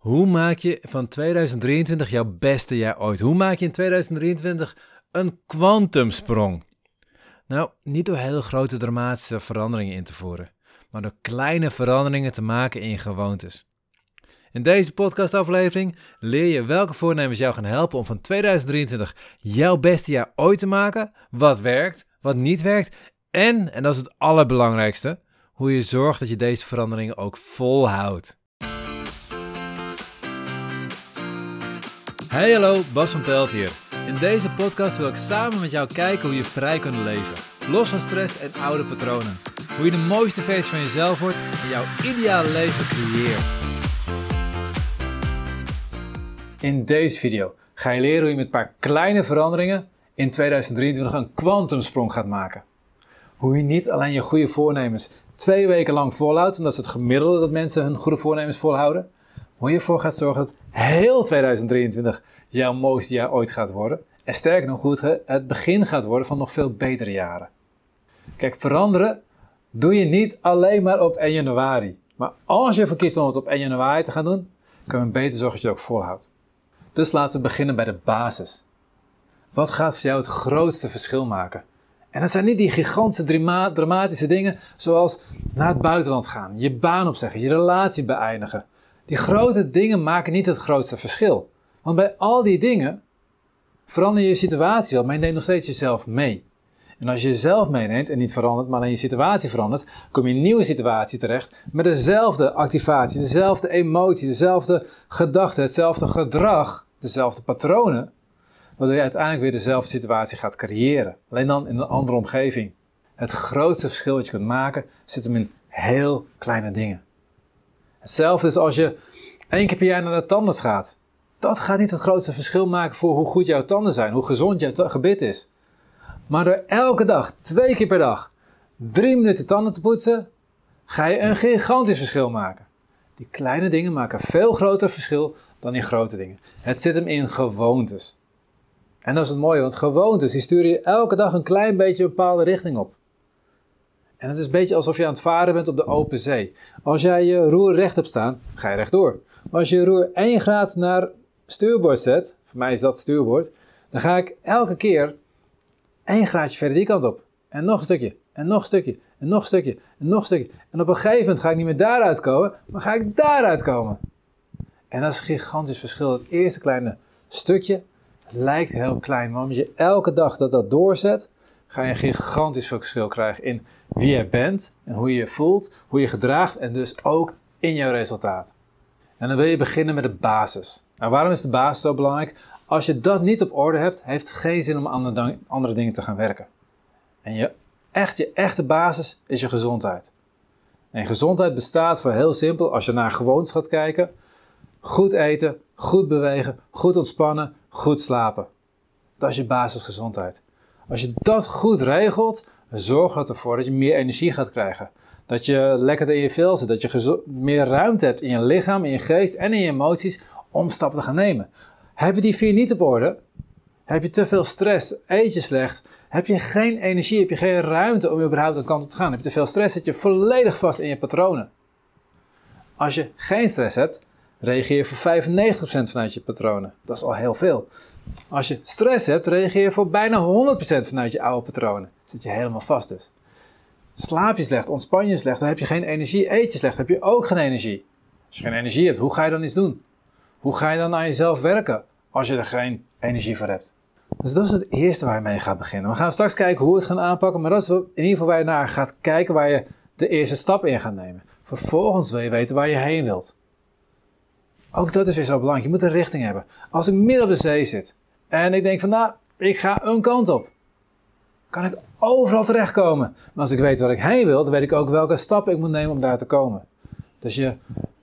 Hoe maak je van 2023 jouw beste jaar ooit? Hoe maak je in 2023 een kwantumsprong? Nou, niet door hele grote dramatische veranderingen in te voeren, maar door kleine veranderingen te maken in gewoontes. In deze podcastaflevering leer je welke voornemens jou gaan helpen om van 2023 jouw beste jaar ooit te maken, wat werkt, wat niet werkt en, en dat is het allerbelangrijkste, hoe je zorgt dat je deze veranderingen ook volhoudt. Hey hallo, Bas van Pelt hier. In deze podcast wil ik samen met jou kijken hoe je vrij kunt leven. Los van stress en oude patronen. Hoe je de mooiste versie van jezelf wordt en jouw ideale leven creëert. In deze video ga je leren hoe je met een paar kleine veranderingen in 2023 een kwantumsprong gaat maken. Hoe je niet alleen je goede voornemens twee weken lang volhoudt, want dat is het gemiddelde dat mensen hun goede voornemens volhouden. Hoe je ervoor gaat zorgen dat heel 2023 jouw mooiste jaar ooit gaat worden. En sterker nog goed, het begin gaat worden van nog veel betere jaren. Kijk, veranderen doe je niet alleen maar op 1 januari. Maar als je verkiest om het op 1 januari te gaan doen, kunnen we beter zorgen dat je het ook volhoudt. Dus laten we beginnen bij de basis. Wat gaat voor jou het grootste verschil maken? En dat zijn niet die gigantische dramatische dingen zoals naar het buitenland gaan, je baan opzeggen, je relatie beëindigen. Die grote dingen maken niet het grootste verschil. Want bij al die dingen verander je situatie wel, maar je neemt nog steeds jezelf mee. En als je jezelf meeneemt en niet verandert, maar alleen je situatie verandert, kom je in een nieuwe situatie terecht met dezelfde activatie, dezelfde emotie, dezelfde gedachten, hetzelfde gedrag, dezelfde patronen, waardoor je uiteindelijk weer dezelfde situatie gaat creëren. Alleen dan in een andere omgeving. Het grootste verschil dat je kunt maken zit hem in heel kleine dingen. Hetzelfde is als je één keer per jaar naar de tandarts gaat. Dat gaat niet het grootste verschil maken voor hoe goed jouw tanden zijn, hoe gezond jouw gebit is. Maar door elke dag, twee keer per dag, drie minuten tanden te poetsen, ga je een gigantisch verschil maken. Die kleine dingen maken veel groter verschil dan die grote dingen. Het zit hem in gewoontes. En dat is het mooie, want gewoontes die sturen je elke dag een klein beetje een bepaalde richting op. En het is een beetje alsof je aan het varen bent op de open zee. Als jij je roer recht hebt staan, ga je rechtdoor. Maar als je je roer 1 graad naar stuurboord zet, voor mij is dat stuurboord, dan ga ik elke keer 1 graadje verder die kant op. En nog een stukje, en nog een stukje, en nog een stukje, en nog een stukje. En op een gegeven moment ga ik niet meer daaruit komen, maar ga ik daaruit komen. En dat is een gigantisch verschil. Het eerste kleine stukje lijkt heel klein, maar als je elke dag dat dat doorzet, ga je een gigantisch verschil krijgen in wie je bent en hoe je je voelt, hoe je gedraagt en dus ook in jouw resultaat. En dan wil je beginnen met de basis. Nou, waarom is de basis zo belangrijk? Als je dat niet op orde hebt, heeft het geen zin om andere dingen te gaan werken. En je, echt, je echte basis is je gezondheid. En gezondheid bestaat voor heel simpel, als je naar gewoontes gaat kijken, goed eten, goed bewegen, goed ontspannen, goed slapen. Dat is je basisgezondheid. Als je dat goed regelt, zorgt het ervoor dat je meer energie gaat krijgen. Dat je lekker in je vel zit. Dat je meer ruimte hebt in je lichaam, in je geest en in je emoties om stappen te gaan nemen. Heb je die vier niet op orde? Heb je te veel stress? Eet je slecht? Heb je geen energie? Heb je geen ruimte om überhaupt een kant op te gaan? Heb je te veel stress? Zit je volledig vast in je patronen? Als je geen stress hebt, reageer voor 95% vanuit je patronen. Dat is al heel veel. Als je stress hebt, reageer je voor bijna 100% vanuit je oude patronen. Zit je helemaal vast dus. Slaap je slecht, ontspan je slecht, dan heb je geen energie. Eet je slecht, heb je ook geen energie. Als je geen energie hebt, hoe ga je dan iets doen? Hoe ga je dan aan jezelf werken als je er geen energie voor hebt? Dus dat is het eerste waar je mee gaat beginnen. We gaan straks kijken hoe we het gaan aanpakken, maar dat is in ieder geval waar je naar gaat kijken, waar je de eerste stap in gaat nemen. Vervolgens wil je weten waar je heen wilt. Ook dat is weer zo belangrijk. Je moet een richting hebben. Als ik midden op de zee zit en ik denk van nou, ik ga een kant op, kan ik overal terechtkomen. Maar als ik weet waar ik heen wil, dan weet ik ook welke stappen ik moet nemen om daar te komen. Dus je,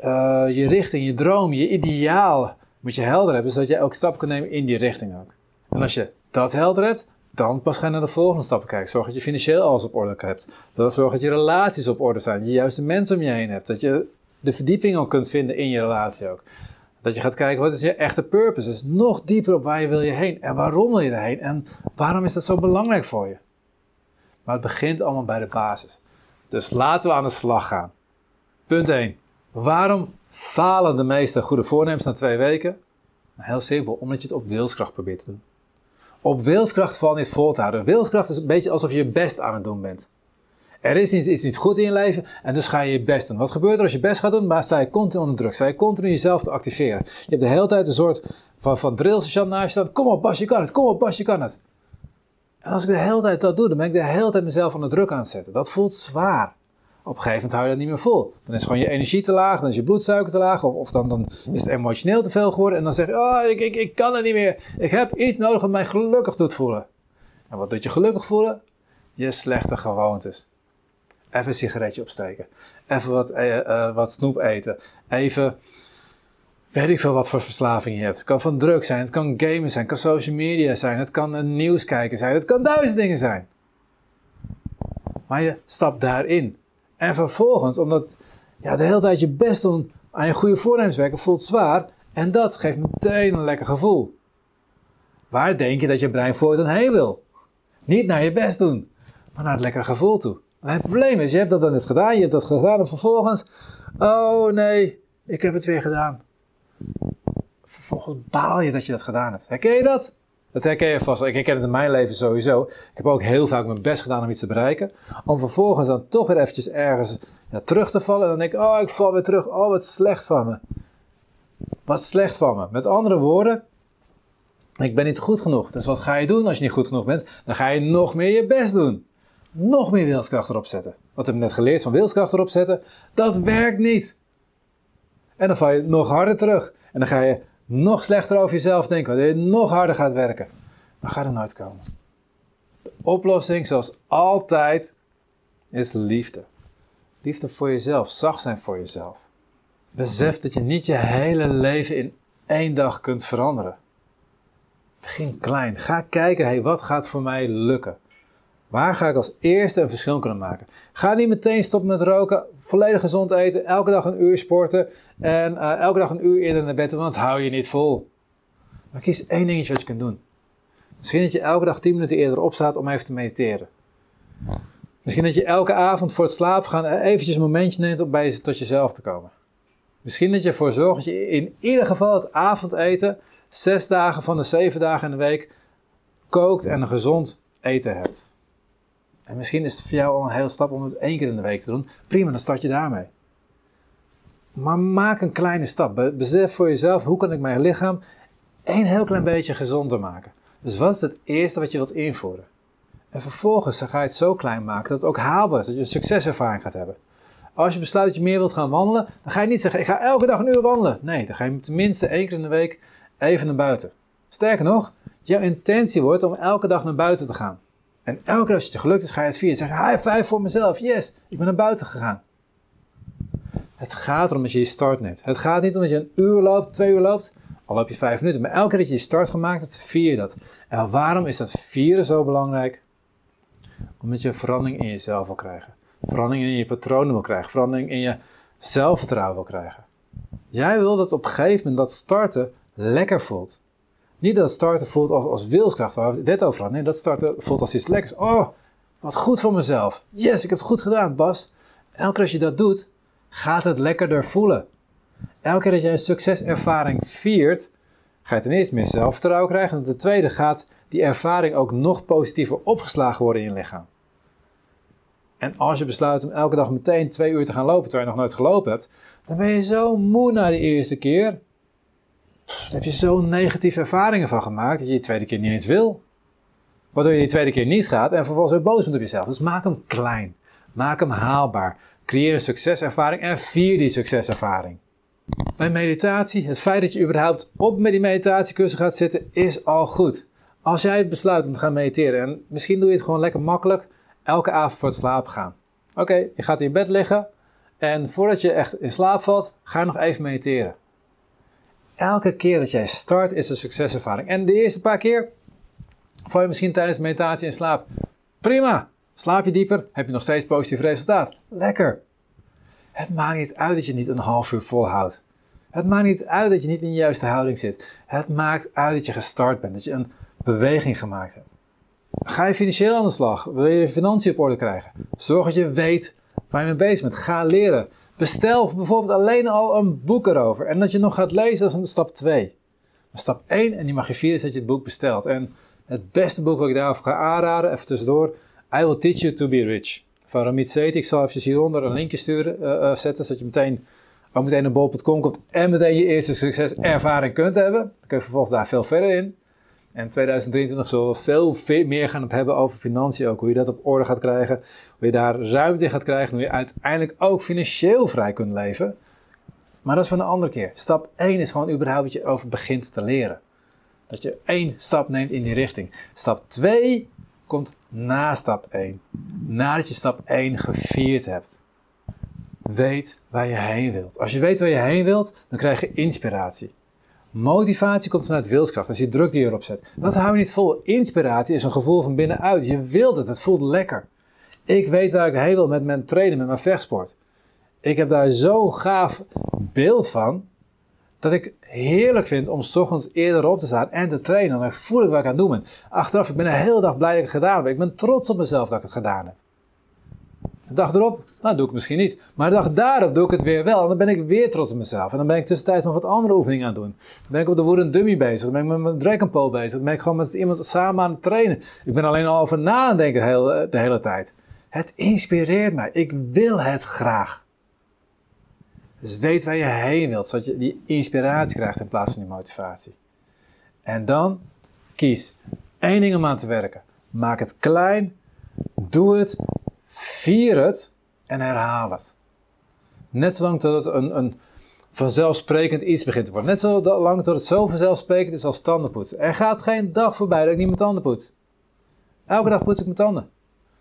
uh, je richting, je droom, je ideaal moet je helder hebben, zodat je elke stap kan nemen in die richting ook. En als je dat helder hebt, dan pas ga je naar de volgende stappen kijken. Zorg dat je financieel alles op orde hebt. Zorg dat je relaties op orde zijn. Dat je juist de mensen om je heen hebt. Dat je de verdieping ook kunt vinden in je relatie ook. Dat je gaat kijken, wat is je echte purpose? Dus nog dieper op waar je wil je heen. En waarom wil je erheen? En waarom is dat zo belangrijk voor je? Maar het begint allemaal bij de basis. Dus laten we aan de slag gaan. Punt 1. Waarom falen de meeste goede voornemens na twee weken? Nou, heel simpel, omdat je het op wilskracht probeert te doen. Op wilskracht valt niet vol te houden. Wilskracht is een beetje alsof je je best aan het doen bent. Er is iets, niet goed in je leven en dus ga je je best doen. Wat gebeurt er als je best gaat doen? Maar sta je continu onder druk. Sta je continu jezelf te activeren. Je hebt de hele tijd een soort van, van drillstation naast je staan. Kom op Bas, je kan het. Kom op Bas, je kan het. En als ik de hele tijd dat doe, dan ben ik de hele tijd mezelf onder druk aan het zetten. Dat voelt zwaar. Op een gegeven moment hou je dat niet meer vol. Dan is gewoon je energie te laag, dan is je bloedsuiker te laag, of, of dan, dan is het emotioneel te veel geworden. En dan zeg je, oh, ik, ik, ik kan het niet meer. Ik heb iets nodig wat mij gelukkig doet voelen. En wat doet je gelukkig voelen? Je slechte gewoontes. Even een sigaretje opsteken. Even wat, uh, wat snoep eten. Even, weet ik veel wat voor verslaving je hebt. Het kan van druk zijn, het kan gamen zijn, het kan social media zijn, het kan nieuws kijken zijn, het kan duizend dingen zijn. Maar je stapt daarin. En vervolgens, omdat ja, de hele tijd je best doen aan je goede voornemens werken, voelt zwaar. En dat geeft meteen een lekker gevoel. Waar denk je dat je brein voortaan heen wil? Niet naar je best doen, maar naar het lekkere gevoel toe. Maar het probleem is, je hebt dat dan net gedaan, je hebt dat gedaan en vervolgens, oh nee, ik heb het weer gedaan. Vervolgens baal je dat je dat gedaan hebt. Herken je dat? Dat herken je vast. Ik herken het in mijn leven sowieso. Ik heb ook heel vaak mijn best gedaan om iets te bereiken. Om vervolgens dan toch weer eventjes ergens ja, terug te vallen. En dan denk ik, oh, ik val weer terug. Oh, wat slecht van me. Wat slecht van me. Met andere woorden, ik ben niet goed genoeg. Dus wat ga je doen als je niet goed genoeg bent? Dan ga je nog meer je best doen. Nog meer wilskracht erop zetten. Wat ik net geleerd van wilskracht erop zetten? Dat werkt niet. En dan val je nog harder terug. En dan ga je nog slechter over jezelf denken, waardoor je nog harder gaat werken. Maar gaat er nooit komen. De oplossing, zoals altijd, is liefde. Liefde voor jezelf, zacht zijn voor jezelf. Besef dat je niet je hele leven in één dag kunt veranderen. Begin klein. Ga kijken, hey, wat gaat voor mij lukken? Waar ga ik als eerste een verschil kunnen maken? Ga niet meteen stoppen met roken, volledig gezond eten, elke dag een uur sporten en uh, elke dag een uur eerder naar bed, want dat hou je niet vol. Maar kies één dingetje wat je kunt doen. Misschien dat je elke dag 10 minuten eerder opstaat om even te mediteren. Misschien dat je elke avond voor het slapen gaan eventjes een momentje neemt om bij tot jezelf te komen. Misschien dat je ervoor zorgt dat je in ieder geval het avondeten zes dagen van de zeven dagen in de week kookt en een gezond eten hebt. En misschien is het voor jou al een hele stap om het één keer in de week te doen. Prima, dan start je daarmee. Maar maak een kleine stap. Besef voor jezelf, hoe kan ik mijn lichaam één heel klein beetje gezonder maken? Dus wat is het eerste wat je wilt invoeren? En vervolgens ga je het zo klein maken dat het ook haalbaar is, dat je een succeservaring gaat hebben. Als je besluit dat je meer wilt gaan wandelen, dan ga je niet zeggen, ik ga elke dag een uur wandelen. Nee, dan ga je tenminste één keer in de week even naar buiten. Sterker nog, jouw intentie wordt om elke dag naar buiten te gaan. En elke keer als het je gelukt is, ga je het vieren. Zeg, high five voor mezelf. Yes, ik ben naar buiten gegaan. Het gaat erom dat je je start neemt. Het gaat niet om dat je een uur loopt, twee uur loopt. Al loop je vijf minuten. Maar elke keer dat je je start gemaakt hebt, vier je dat. En waarom is dat vieren zo belangrijk? Omdat je verandering in jezelf wil krijgen. Verandering in je patronen wil krijgen. Verandering in je zelfvertrouwen wil krijgen. Jij wil dat op een gegeven moment dat starten lekker voelt. Niet dat starten voelt als, als wilskracht, waar we het over hadden. Nee, dat starten voelt als iets lekkers. Oh, wat goed voor mezelf. Yes, ik heb het goed gedaan, Bas. Elke keer als je dat doet, gaat het lekkerder voelen. Elke keer dat je een succeservaring viert, ga je ten eerste meer zelfvertrouwen krijgen. En ten tweede gaat die ervaring ook nog positiever opgeslagen worden in je lichaam. En als je besluit om elke dag meteen twee uur te gaan lopen terwijl je nog nooit gelopen hebt, dan ben je zo moe na de eerste keer. Daar heb je zo'n negatieve ervaringen van gemaakt dat je de tweede keer niet eens wil. Waardoor je de tweede keer niet gaat en vervolgens weer boos bent op jezelf. Dus maak hem klein. Maak hem haalbaar. Creëer een succeservaring en vier die succeservaring. Bij meditatie, het feit dat je überhaupt op met die meditatiekussen gaat zitten, is al goed. Als jij besluit om te gaan mediteren, en misschien doe je het gewoon lekker makkelijk, elke avond voor het slapen gaan. Oké, je gaat in bed liggen en voordat je echt in slaap valt, ga nog even mediteren. Elke keer dat jij start is een succeservaring. En de eerste paar keer val je misschien tijdens meditatie in slaap. Prima. Slaap je dieper, heb je nog steeds positief resultaat. Lekker. Het maakt niet uit dat je niet een half uur volhoudt. Het maakt niet uit dat je niet in de juiste houding zit. Het maakt uit dat je gestart bent, dat je een beweging gemaakt hebt. Ga je financieel aan de slag? Wil je je financiën op orde krijgen? Zorg dat je weet waar je mee bezig bent. Ga leren. Bestel bijvoorbeeld alleen al een boek erover. En dat je nog gaat lezen, dat is stap 2. Maar stap 1, en die mag je vieren, is dat je het boek bestelt. En het beste boek wat ik daarover ga aanraden, even tussendoor, I Will Teach You to Be Rich. Van Ramit Sethi. Ik zal even hieronder een linkje sturen, uh, zetten, zodat je meteen ook meteen naar bol.com komt en meteen je eerste succeservaring kunt hebben. Dan kun je vervolgens daar veel verder in. En 2023 zullen we veel, meer gaan hebben over financiën ook. Hoe je dat op orde gaat krijgen. Hoe je daar ruimte in gaat krijgen. Hoe je uiteindelijk ook financieel vrij kunt leven. Maar dat is van een andere keer. Stap 1 is gewoon überhaupt dat je over begint te leren. Dat je één stap neemt in die richting. Stap 2 komt na stap 1. Nadat je stap 1 gevierd hebt. Weet waar je heen wilt. Als je weet waar je heen wilt, dan krijg je inspiratie. Motivatie komt vanuit wilskracht, als je druk die erop zet. Dat hou je niet vol. Inspiratie is een gevoel van binnenuit. Je wilt het, het voelt lekker. Ik weet waar ik heen wil met mijn trainen, met mijn vechtsport. Ik heb daar zo'n gaaf beeld van, dat ik heerlijk vind om s ochtends eerder op te staan en te trainen. Dan voel ik wat ik aan het doen ben. Achteraf, ik ben een hele dag blij dat ik het gedaan heb. Ik ben trots op mezelf dat ik het gedaan heb. De dag erop, nou doe ik misschien niet. Maar de dag daarop doe ik het weer wel. En dan ben ik weer trots op mezelf. En dan ben ik tussentijds nog wat andere oefeningen aan het doen. Dan ben ik op de Wooden Dummy bezig. Dan ben ik met mijn Dragon Pole bezig. Dan ben ik gewoon met iemand samen aan het trainen. Ik ben alleen al over na denken de hele, de hele tijd. Het inspireert mij. Ik wil het graag. Dus weet waar je heen wilt, zodat je die inspiratie krijgt in plaats van die motivatie. En dan kies één ding om aan te werken. Maak het klein, doe het, vier het en herhaal het. Net zolang tot het een, een vanzelfsprekend iets begint te worden. Net zolang tot het zo vanzelfsprekend is als tandenpoetsen. Er gaat geen dag voorbij dat ik niet mijn tanden poets. Elke dag poets ik mijn tanden.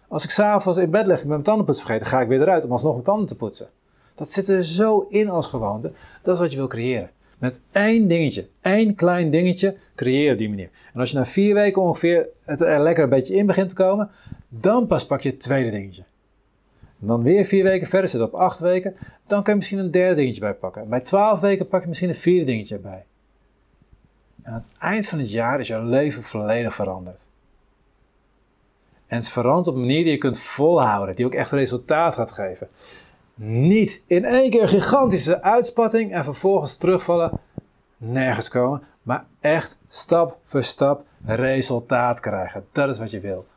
Als ik s'avonds in bed lig, ik ben mijn tandenpoets vergeten, ga ik weer eruit om alsnog mijn tanden te poetsen. Dat zit er zo in als gewoonte. Dat is wat je wil creëren. Met één dingetje, één klein dingetje, creëer op die manier. En als je na vier weken ongeveer het er lekker een beetje in begint te komen, dan pas pak je het tweede dingetje. En dan weer vier weken verder, zit op acht weken, dan kan je misschien een derde dingetje bij pakken. bij twaalf weken pak je misschien een vierde dingetje bij. Aan het eind van het jaar is jouw leven volledig veranderd. En het is veranderd op een manier die je kunt volhouden, die ook echt resultaat gaat geven. Niet in één keer gigantische uitspatting en vervolgens terugvallen, nergens komen, maar echt stap voor stap resultaat krijgen. Dat is wat je wilt.